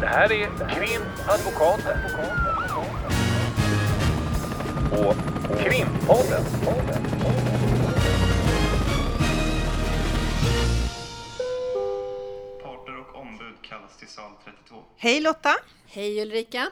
Det här är Krimadvokaten. Och Krimpodden. Parter och ombud kallas till sal 32. Hej Lotta! Hej Ulrika!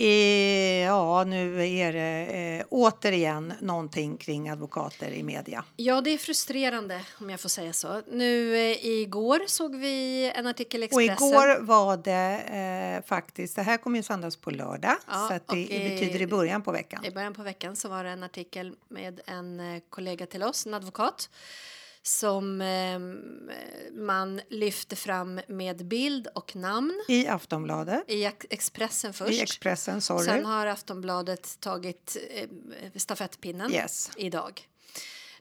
Eh, ja, nu är det eh, återigen någonting kring advokater i media. Ja, det är frustrerande om jag får säga så. Nu eh, igår såg vi en artikel i Och Expressen. igår var det eh, faktiskt, det här kommer ju sändas på lördag, Ja, så att det, och i- betyder i början på veckan. I början på veckan så var det en artikel med en eh, kollega till oss, en advokat, som eh, man lyfte fram med bild och namn I Aftonbladet, i Ex- Expressen först. i Expressen, sorry. Sen har Aftonbladet tagit eh, stafettpinnen Yes. idag.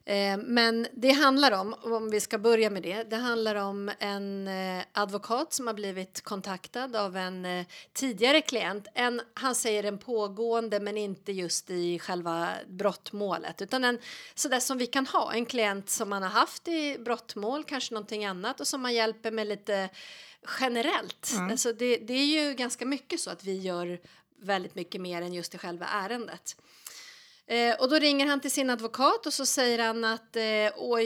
Eh, men det handlar om, om vi ska börja med det, det handlar om en eh, advokat som har blivit kontaktad av en eh, tidigare klient. En, han säger en pågående men inte just i själva brottmålet utan en sådär som vi kan ha, en klient som man har haft i brottmål, kanske någonting annat och som man hjälper med lite generellt. Alltså det, det är ju ganska mycket så att vi gör väldigt mycket mer än just i själva ärendet. Eh, och då ringer han till sin advokat och så säger han att eh,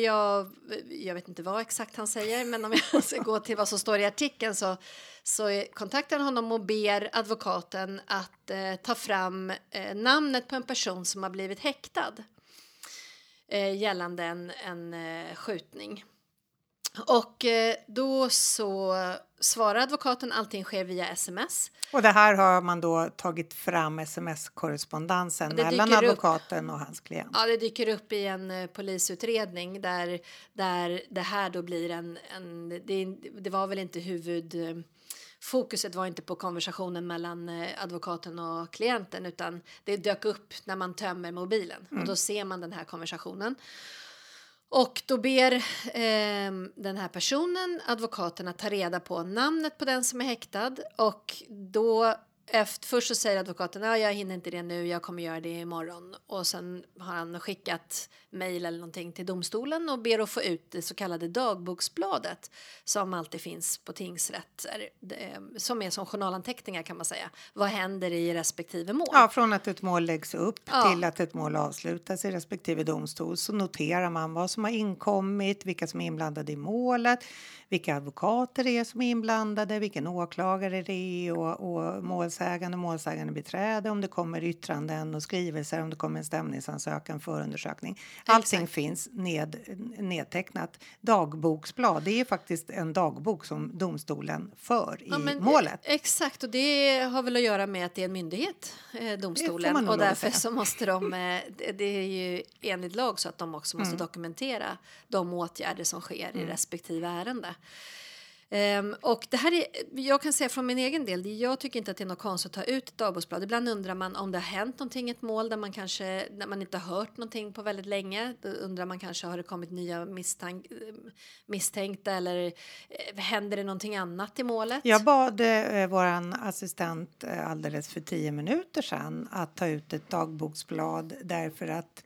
jag, jag vet inte vad exakt han säger men om jag ska gå till vad som står i artikeln så, så kontaktar han honom och ber advokaten att eh, ta fram eh, namnet på en person som har blivit häktad eh, gällande en, en eh, skjutning. Och eh, då så svarar advokaten allting sker via sms. Och det här har man då tagit fram sms-korrespondensen mellan dyker upp. advokaten och hans klient. Ja, det dyker upp i en eh, polisutredning där, där det här då blir en... en det, det var väl inte huvud... eh, Fokuset var inte på konversationen mellan advokaten och klienten utan det dök upp när man tömmer mobilen och då ser man den här konversationen. Och då ber eh, den här personen advokaten att ta reda på namnet på den som är häktad. Och då efter, först så säger advokaten ja, jag hinner inte det nu, jag kommer göra det imorgon och sen har han skickat mejl eller någonting till domstolen och ber att få ut det så kallade dagboksbladet som alltid finns på tingsrätter som är som journalanteckningar kan man säga. Vad händer i respektive mål? Ja, från att ett mål läggs upp Ja. till att ett mål avslutas i respektive domstol så noterar man vad som har inkommit, vilka som är inblandade i målet, vilka advokater det är som är inblandade, vilken åklagare det är och, och målsägande, målsägande beträde, om det kommer yttranden och skrivelser, om det kommer en stämningsansökan, förundersökning. Allting finns ned, nedtecknat. Dagboksblad, det är faktiskt en dagbok som domstolen för i Ja, men, målet. Exakt, och det har väl att göra med att det är en myndighet, eh, domstolen. Och därför så måste de, eh, det, är ju enligt lag så att de också Mm. måste dokumentera de åtgärder som sker Mm. i respektive ärende. Um, och det här är, jag kan säga från min egen del, jag tycker inte att det är något konstigt att ta ut ett dagboksblad. Ibland undrar man om det har hänt någonting i ett mål där man kanske, när man inte har hört någonting på väldigt länge. Då undrar man kanske, har det kommit nya misstank, misstänkta eller eh, händer det någonting annat i målet? Jag bad eh, vår assistent eh, alldeles för tio minuter sedan att ta ut ett dagboksblad därför att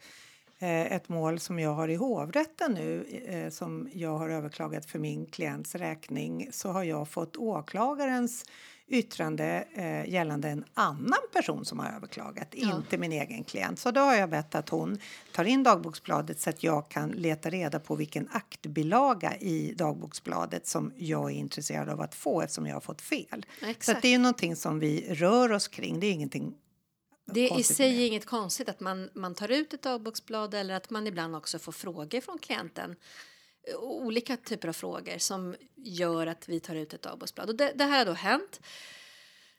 ett mål som jag har i hovrätten nu eh, som jag har överklagat för min klients räkning så har jag fått åklagarens yttrande eh, gällande en annan person som har överklagat, inte min egen klient. Så då har jag bett att hon tar in dagboksbladet så att jag kan leta reda på vilken aktbilaga i dagboksbladet som jag är intresserad av att få eftersom jag har fått fel. Så Exakt. att det är ju någonting som vi rör oss kring. Det är ingenting Det är i sig med inget konstigt att man, man tar ut ett dagboksblad eller att man ibland också får frågor från klienten. Olika typer av frågor som gör att vi tar ut ett dagboksblad. Och det, det här har då hänt.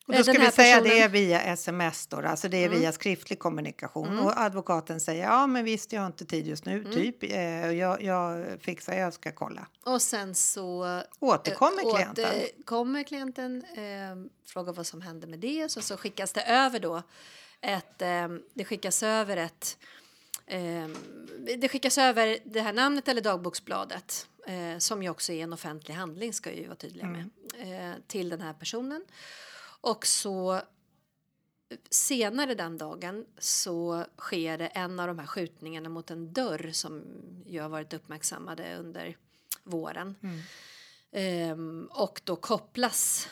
Och Eh, då ska den vi säga personen- Mm. det är via sms då, alltså det är via skriftlig kommunikation. Och advokaten säger ja men visst jag har inte tid just Mm. nu, typ. Eh, jag, jag fixar, jag ska kolla. Och sen så Återkommer eh, klienten? Återkommer klienten, eh, frågar vad som händer med det. Så, så skickas det över då ett, eh, det skickas över ett eh, det skickas över det här namnet eller dagboksbladet eh, som ju också är en offentlig handling ska jag ju vara tydliga med eh, till den här personen. Och så senare den dagen så sker det en av de här skjutningarna mot en dörr som ju har varit uppmärksammade under våren. Ehm, och då kopplas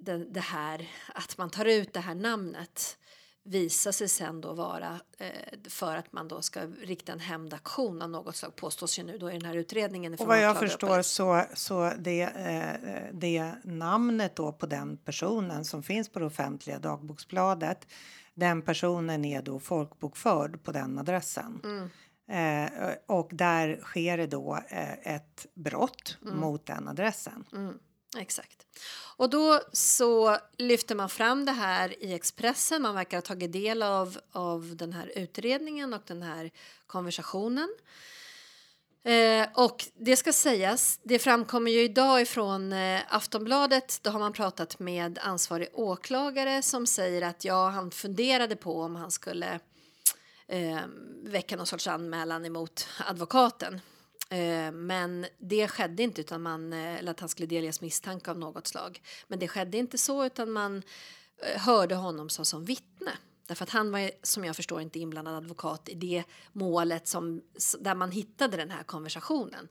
det, det här att man tar ut det här namnet visar sig sen då vara eh, för att man då ska rikta en hämndaktion av något slag påstås ju nu då i den här utredningen. Och vad jag förstår så, så det, eh, det namnet då på den personen som finns på det offentliga dagboksbladet den personen är då folkbokförd på den adressen. Eh, och där sker det då eh, ett brott mot den adressen. Exakt. Och då så lyfter man fram det här i Expressen. Man verkar ha tagit del av, av den här utredningen och den här konversationen. Eh, och det ska sägas, det framkommer ju idag ifrån eh, Aftonbladet. Då har man pratat med ansvarig åklagare som säger att ja, han funderade på om han skulle eh, väcka någon sorts anmälan emot advokaten. Eh, men det skedde inte, utan man, eh, eller att han skulle delges misstanke av något slag. Men det skedde inte så, utan man eh, hörde honom som, som vittne. Därför att han var, som jag förstår, inte inblandad advokat i det målet som, där man hittade den här konversationen.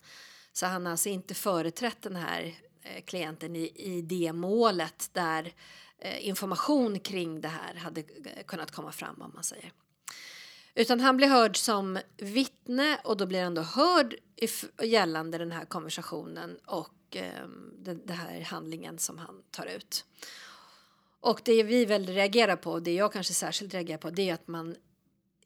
Så han har alltså inte företrätt den här eh, klienten i, i det målet där eh, information kring det här hade kunnat komma fram, om man säger. Utan han blir hörd som vittne och då blir han då hörd gällande den här konversationen och eh, den, den här handlingen som han tar ut. Och det vi väl reagerar på, det jag kanske särskilt reagerar på, det är att man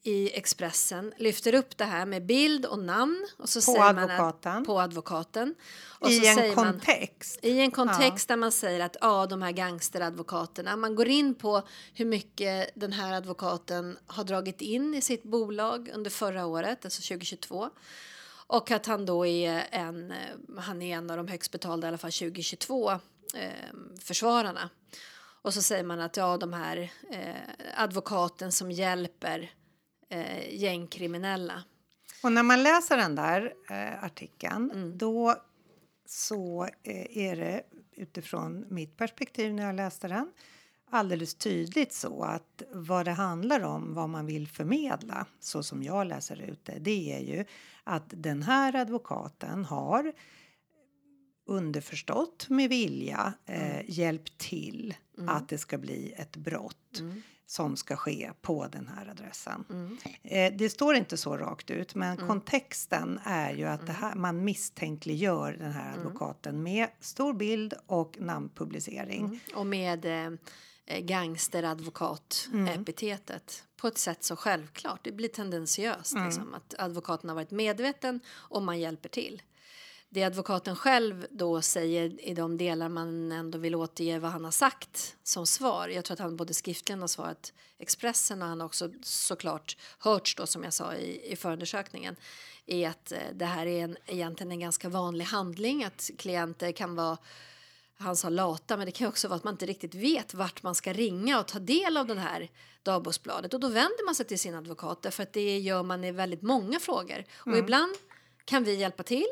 i Expressen lyfter upp det här med bild och namn. Och så På säger Man advokaten. att, på advokaten. Och I en säger man- kontext. i en kontext där man säger att ja, de här gangsteradvokaterna, man går in på hur mycket den här advokaten har dragit in i sitt bolag under förra året, alltså 2022. Och att han då är en, han är en av de högst betalda i alla fall 2022 eh, försvararna. Och så säger man att ja, de här eh, advokaten som hjälper eh, gängkriminella. Och när man läser den där eh, artikeln Mm. då så eh, är det utifrån mitt perspektiv när jag läste den alldeles tydligt så att vad det handlar om, vad man vill förmedla så som jag läser ut det, det är ju att den här advokaten har underförstått med vilja eh, hjälpt till att det ska bli ett brott som ska ske på den här adressen. Eh, det står inte så rakt ut, men kontexten är ju att här, man misstänkliggör den här advokaten med stor bild och namnpublicering. Och med eh, gangsteradvokat-epitetet på ett sätt så självklart. Det blir tendensiöst liksom, att advokaten har varit medveten och man hjälper till. Det advokaten själv då säger i de delar man ändå vill återge vad han har sagt som svar. Jag tror att han både skriftligen har svarat Expressen och han har också såklart hörts då som jag sa i, i förundersökningen är att eh, det här är en, egentligen en ganska vanlig handling att klienter kan vara han sa lata, men det kan också vara att man inte riktigt vet vart man ska ringa och ta del av den här dagboksbladet. Och då vänder man sig till sin advokat därför att det gör man i väldigt många frågor. Och ibland kan vi hjälpa till,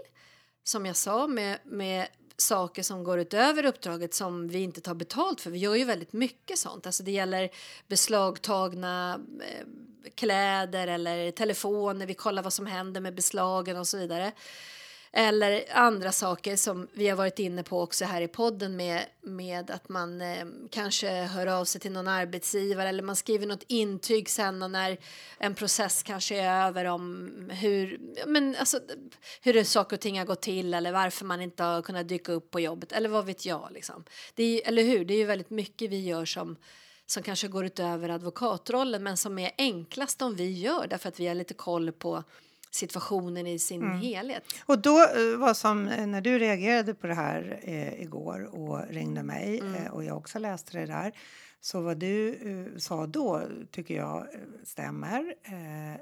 som jag sa, med, med saker som går utöver uppdraget som vi inte tar betalt för. Vi gör ju väldigt mycket sånt. Alltså det gäller beslagtagna eh, kläder eller telefoner. Vi kollar vad som händer med beslagen och så vidare. Eller andra saker som vi har varit inne på också här i podden med, med att man eh, kanske hör av sig till någon arbetsgivare eller man skriver något intyg sen och när en process kanske är över om hur, men alltså, hur saker och ting har gått till eller varför man inte har kunnat dyka upp på jobbet eller vad vet jag. Liksom. Det är, eller hur? Det är ju väldigt mycket vi gör som som kanske går utöver advokatrollen men som är enklast om vi gör därför att vi har lite koll på situationen i sin helhet. Och då eh, var som eh, när du reagerade på det här eh, igår och ringde mig eh, och jag också läste det där. Så vad du eh, sa då tycker jag eh, stämmer.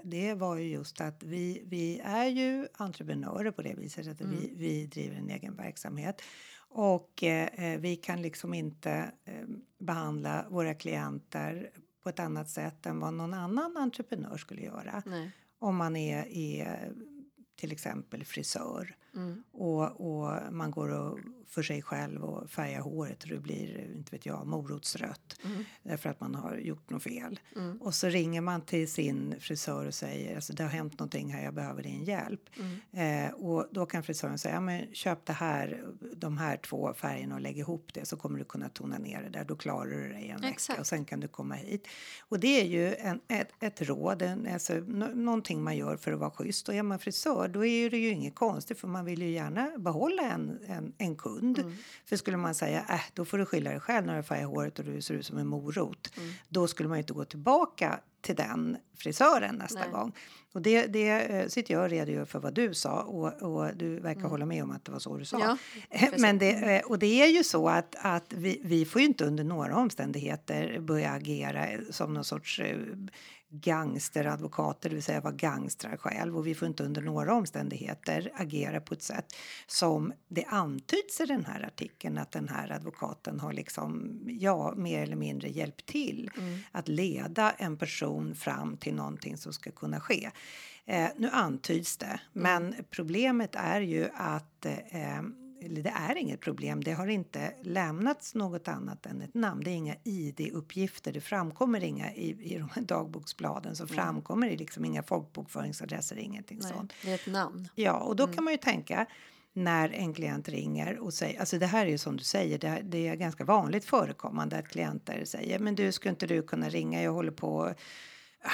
Det var ju just att vi, vi är ju entreprenörer på det viset att vi, vi driver en egen verksamhet. Och eh, vi kan liksom inte eh, behandla våra klienter på ett annat sätt än vad någon annan entreprenör skulle göra Nej om man är, är till exempel frisör Och, och man går och för sig själv och färgar håret och det blir, inte vet jag, morotsrött. Därför att man har gjort något fel. Och så ringer man till sin frisör och säger alltså det har hänt någonting här, jag behöver din hjälp. Eh, och då kan frisören säga, ja, men köp det här, de här två färgerna och lägg ihop det så kommer du kunna tona ner det där. Då klarar du dig en Exakt. vecka och sen kan du komma hit. Och det är ju en, ett, ett råd, en, alltså, nå- någonting man gör för att vara schysst. Och är man frisör då är det ju inget konstigt för man vill ju gärna behålla en, en, en kund. För skulle man säga, äh, då får du skylla dig själv när du färgar håret och du ser ut som en morot. Då skulle man ju inte gå tillbaka till den frisören nästa Nej. gång. Och det, det eh, sitter jag och redogör för vad du sa och, och du verkar hålla med om att det var så du sa. Ja, Eh, Men det, eh, och det är ju så att, att vi, vi får ju inte under några omständigheter börja agera som någon sorts gangsteradvokater, det vill säga vara gangstrar själv. Och vi får inte under några omständigheter agera på ett sätt som det antyds i den här artikeln att den här advokaten har liksom, ja, mer eller mindre hjälpt till att leda en person fram till någonting som ska kunna ske. Eh, nu antyds det, men problemet är ju att eh, eller det är inget problem. Det har inte lämnats något annat än ett namn. Det är inga ID-uppgifter. Det framkommer inga i, i de här dagboksbladen. Så framkommer det liksom inga folkbokföringsadresser, ingenting Nej, sånt. det är ett namn. Ja, och då kan man ju tänka när en klient ringer och säger, alltså det här är ju som du säger, det, det är ganska vanligt förekommande att klienter säger, men du skulle inte du kunna ringa, jag håller på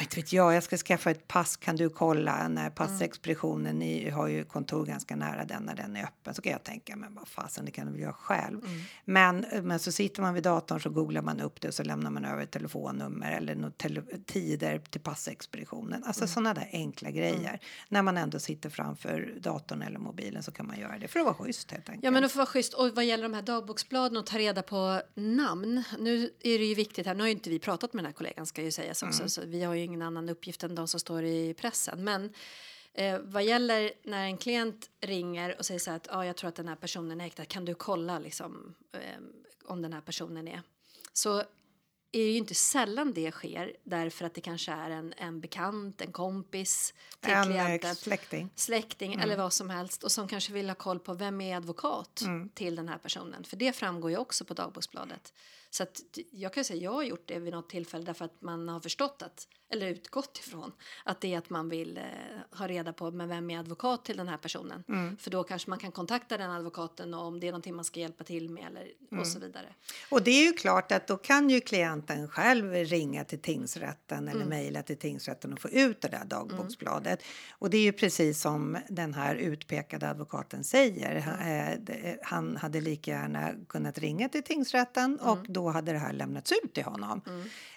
inte vet jag, jag ska skaffa ett pass, kan du kolla när passexpeditionen, ni har ju kontor ganska nära den när den är öppen. Så kan jag tänka, men vad fasen, det kan du väl göra själv. Men, men så sitter man vid datorn så googlar man upp det och så lämnar man över telefonnummer eller tele, tider till passexpeditionen. Alltså sådana där enkla grejer. När man ändå sitter framför datorn eller mobilen så kan man göra det för att vara schysst helt enkelt. Ja, men det får vara schysst. Och vad gäller de här dagboksbladen och ta reda på namn. Nu är det ju viktigt här. Nu har ju inte vi pratat med den här kollegan ska ju sägas också. Så vi har ju ingen annan uppgift än de som står i pressen. Men eh, vad gäller när en klient ringer och säger så här att ah, jag tror att den här personen är häktad. Kan du kolla liksom eh, om den här personen är? Så är ju inte sällan det sker därför att det kanske är en, en bekant, en kompis till en klienten eh, släkting. släkting eller vad som helst och som kanske vill ha koll på vem är advokat till den här personen. För det framgår ju också på dagboksbladet. Så att jag kan säga jag har gjort det vid något tillfälle därför att man har förstått att, eller utgått ifrån att det är att man vill eh, ha reda på men vem är advokat till den här personen. För då kanske man kan kontakta den advokaten och om det är någonting man ska hjälpa till med eller och så vidare. Och det är ju klart att då kan ju klienten själv ringa till tingsrätten eller mejla till tingsrätten och få ut det där dagboksbladet. Och det är ju precis som den här utpekade advokaten säger. Han, eh, han hade lika gärna kunnat ringa till tingsrätten och då hade det här lämnats ut till honom.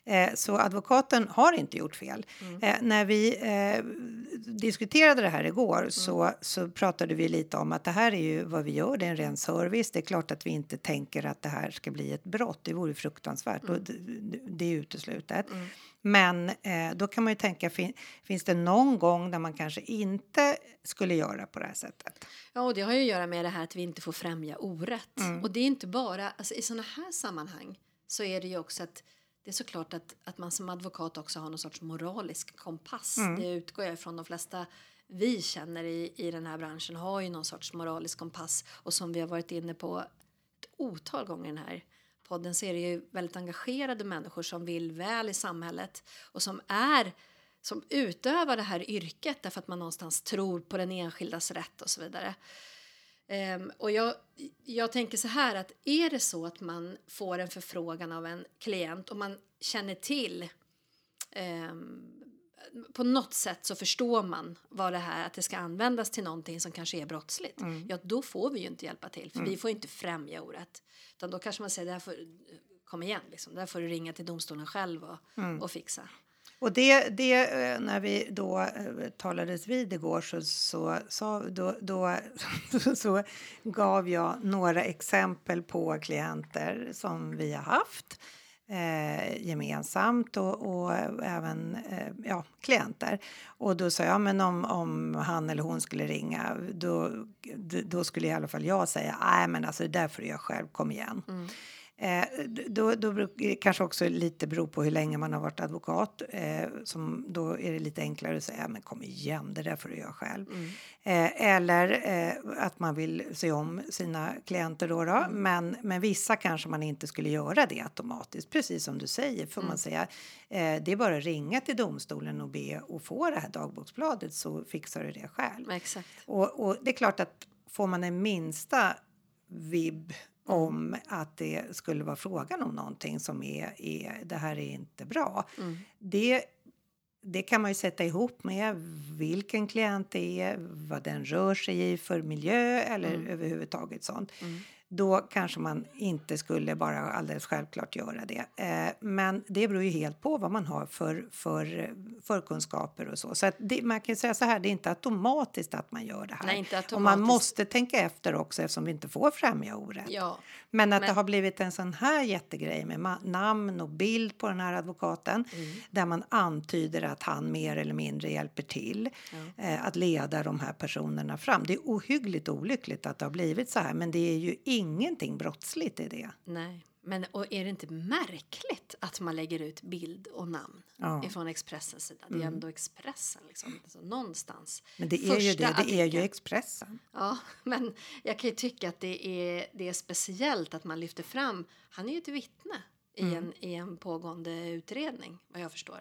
Eh, så advokaten har inte gjort fel. Eh, när vi eh, diskuterade det här igår så, så pratade vi lite om att det här är ju vad vi gör, det är en ren service. Det är klart att vi inte tänker att det här ska bli ett brott, det vore fruktansvärt och det, det är uteslutet. Men eh, då kan man ju tänka, fin, finns det någon gång där man kanske inte skulle göra på det här sättet? Ja, och det har ju att göra med det här att vi inte får främja orätt. Och det är inte bara, alltså i sådana här sammanhang så är det ju också att det är såklart att, att man som advokat också har någon sorts moralisk kompass. Det utgår jag ifrån de flesta vi känner i, i den här branschen har ju någon sorts moralisk kompass och som vi har varit inne på ett otal gånger i den här podden så är det ju väldigt engagerade människor som vill väl i samhället och som är som utövar det här yrket därför att man någonstans tror på den enskildas rätt och så vidare. Um, och jag, jag tänker så här att är det så att man får en förfrågan av en klient och man känner till um, på något sätt så förstår man vad det här att det ska användas till någonting som kanske är brottsligt. Ja, då får vi ju inte hjälpa till för vi får inte främja orätt. Utan då kanske man säger det här får, kom igen liksom, där får du ringa till domstolen själv och, och fixa. Och det, det eh, när vi då eh, talades vid igår så, så, så, då, då, så gav jag några exempel på klienter som vi har haft eh, gemensamt och, och även eh, ja, klienter. Och då sa jag, men om, om han eller hon skulle ringa då, då skulle i alla fall jag säga, nej men alltså det där får du göra själv, kom igen. Mm. Eh, då, då det kanske också lite beror på hur länge man har varit advokat. Eh, som, då är det lite enklare att säga men kom igen, det där får du göra själv. Eh, eller eh, att man vill se om sina klienter då. då. Men, men vissa kanske man inte skulle göra det automatiskt. Precis som du säger får man säga. Eh, det är bara att ringa till domstolen och be och få det här dagboksbladet så fixar du det själv. Exakt. Och, och det är klart att får man en minsta vibb om att det skulle vara frågan om någonting som är, är det här är inte bra. Det, det kan man ju sätta ihop med vilken klient det är, vad den rör sig i för miljö eller överhuvudtaget sånt. Då kanske man inte skulle bara alldeles självklart göra det. Eh, men det beror ju helt på vad man har för, för förkunskaper och så. Så det, man kan säga så här, det är inte automatiskt att man gör det här. Nej, och man måste tänka efter också eftersom vi inte får främja orätt. Ja. Men att Men- det har blivit en sån här jättegrej med namn och bild på den här advokaten Mm. där man antyder att han mer eller mindre hjälper till eh, att leda de här personerna fram. Det är ohyggligt olyckligt att det har blivit så här men det är ju ingenting brottsligt i det. Nej. Men och är det inte märkligt att man lägger ut bild och namn Ja. Mm. ifrån Expressens sida? Det är ändå Expressen liksom. Alltså, någonstans. Men det är ju det, det är ju. Expressen. Ja, men jag kan ju tycka att det är, det är speciellt att man lyfter fram, han är ju ett vittne i, Mm. en, i en pågående utredning vad jag förstår.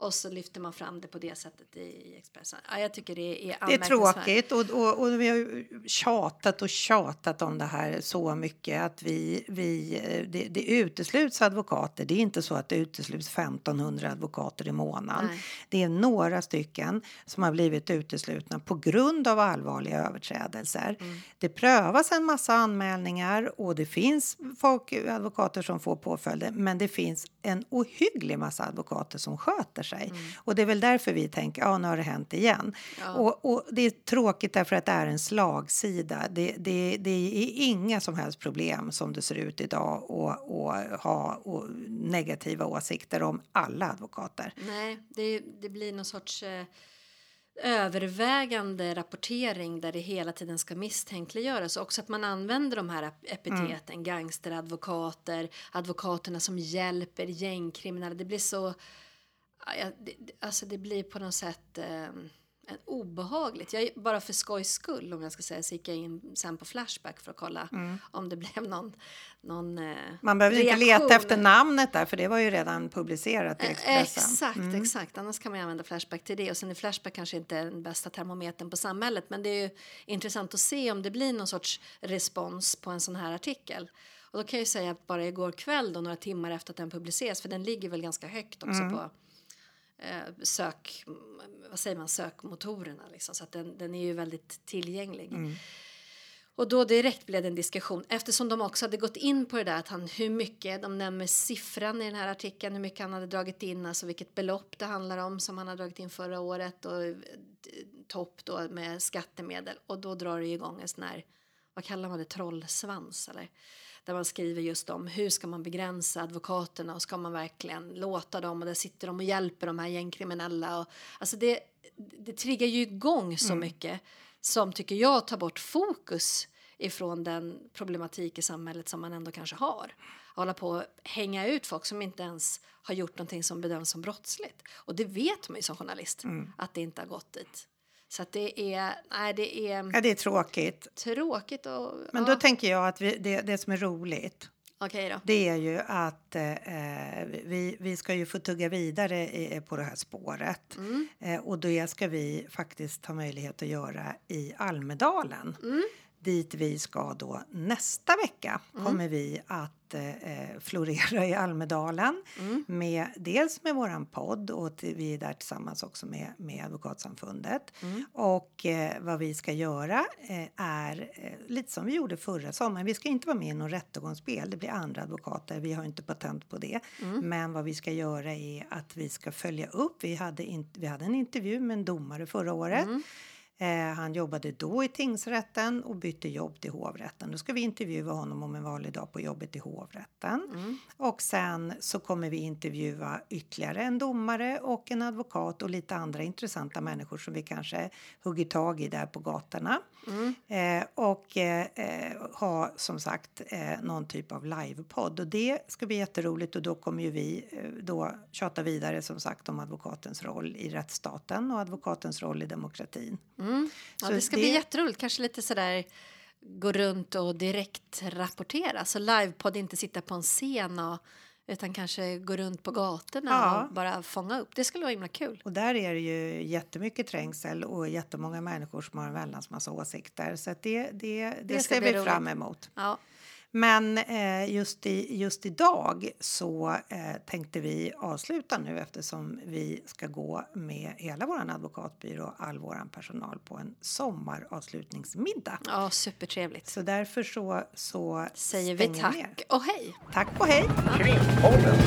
Och så lyfter man fram det på det sättet i Expressen. Ja, jag tycker det är Det är anmärkningsvärt. tråkigt och, och, och vi har tjatat och tjatat om det här så mycket att vi, vi, eh, det, det utesluts advokater. Det är inte så att det utesluts 1500 advokater i månaden. Nej. Det är några stycken som har blivit uteslutna på grund av allvarliga överträdelser. Mm. Det prövas en massa anmälningar och det finns folk, advokater som får påföljder men det finns en ohygglig massa advokater som sköter sig. Och det är väl därför vi tänker ja nu har det hänt igen. Ja. Och, och det är tråkigt därför att det är en slagsida. Det, det, det är inga som helst problem som det ser ut idag att och ha och negativa åsikter om alla advokater. Nej, det, det blir någon sorts eh, övervägande rapportering där det hela tiden ska misstänkliggöras. Och också att man använder de här ep- epiteten, gangsteradvokater, advokaterna som hjälper gängkriminella. Det blir så... ja, det, alltså det blir på något sätt eh, obehagligt. Jag, bara för skojs skull, om jag ska säga, så gick jag in sen på Flashback för att kolla om det blev någon, någon eh, Man behöver inte reaktion. leta efter namnet där för det var ju redan publicerat i Eh, Expressen. Exakt, exakt. Annars kan man använda Flashback till det. Och sen är Flashback kanske inte den bästa termometern på samhället. Men det är ju intressant att se om det blir någon sorts respons på en sån här artikel. Och då kan jag ju säga att bara igår kväll då, några timmar efter att den publiceras, för den ligger väl ganska högt också på eh, sök, vad säger man, sökmotorerna liksom. Så att den, den är ju väldigt tillgänglig. Och då direkt blev det en diskussion eftersom de också hade gått in på det där att han hur mycket, de nämner siffran i den här artikeln, hur mycket han hade dragit in, alltså vilket belopp det handlar om som han har dragit in förra året och eh, topp då med skattemedel och då drar det igång en sån här, vad kallar man det, trollsvans eller? Där man skriver just om hur ska man begränsa advokaterna och ska man verkligen låta dem och där sitter de och hjälper de här gängkriminella och alltså det, det triggar ju igång så mycket som tycker jag tar bort fokus ifrån den problematik i samhället som man ändå kanske har. Hålla på att hänga ut folk som inte ens har gjort någonting som bedöms som brottsligt. Och det vet man ju som journalist att det inte har gått dit. Så att det är, nej det är Ja, det är tråkigt. tråkigt och... Men ja. då tänker jag att vi, det, det som är roligt Okej då. det är ju att eh, vi, vi ska ju få tugga vidare i, på det här spåret. Mm. Eh, och det ska vi faktiskt ha möjlighet att göra i Almedalen. Mm. Dit vi ska då nästa vecka Mm. kommer vi att eh, florera i Almedalen. Mm. Med, dels med våran podd och vi är där tillsammans också med, med Advokatsamfundet. Mm. Och eh, vad vi ska göra eh, är eh, lite som vi gjorde förra sommaren. Vi ska inte vara med i någon rättegångsspel. Det blir andra advokater. Vi har inte patent på det. Men vad vi ska göra är att vi ska följa upp. Vi hade, in, vi hade en intervju med en domare förra året. Eh, han jobbade då i tingsrätten och bytte jobb till hovrätten. Då ska vi intervjua honom om en vanlig dag på jobbet i hovrätten. Och sen så kommer vi intervjua ytterligare en domare och en advokat och lite andra intressanta människor som vi kanske hugger tag i där på gatorna. Eh, och eh, eh, ha som sagt eh, någon typ av livepodd. Och det ska bli jätteroligt och då kommer ju vi eh, då tjata vidare som sagt om advokatens roll i rättsstaten och advokatens roll i demokratin. Mm. Ja, Så det ska det- bli jätteroligt. Kanske lite sådär gå runt och direkt rapportera. Så livepodd inte sitta på en scen och, utan kanske gå runt på gatorna Ja. och bara fånga upp. Det skulle vara himla kul. Och där är det ju jättemycket trängsel och jättemånga människor som har en väldans massa åsikter. Så det, det, det, ska ser vi roligt. fram emot. Ja. Men eh, just, i, just idag så eh, tänkte vi avsluta nu eftersom vi ska gå med hela vår advokatbyrå och all vår personal på en sommaravslutningsmiddag. ja, supertrevligt. Så därför så, så Säger vi tack ner. och hej. Tack och hej! Krimpodden.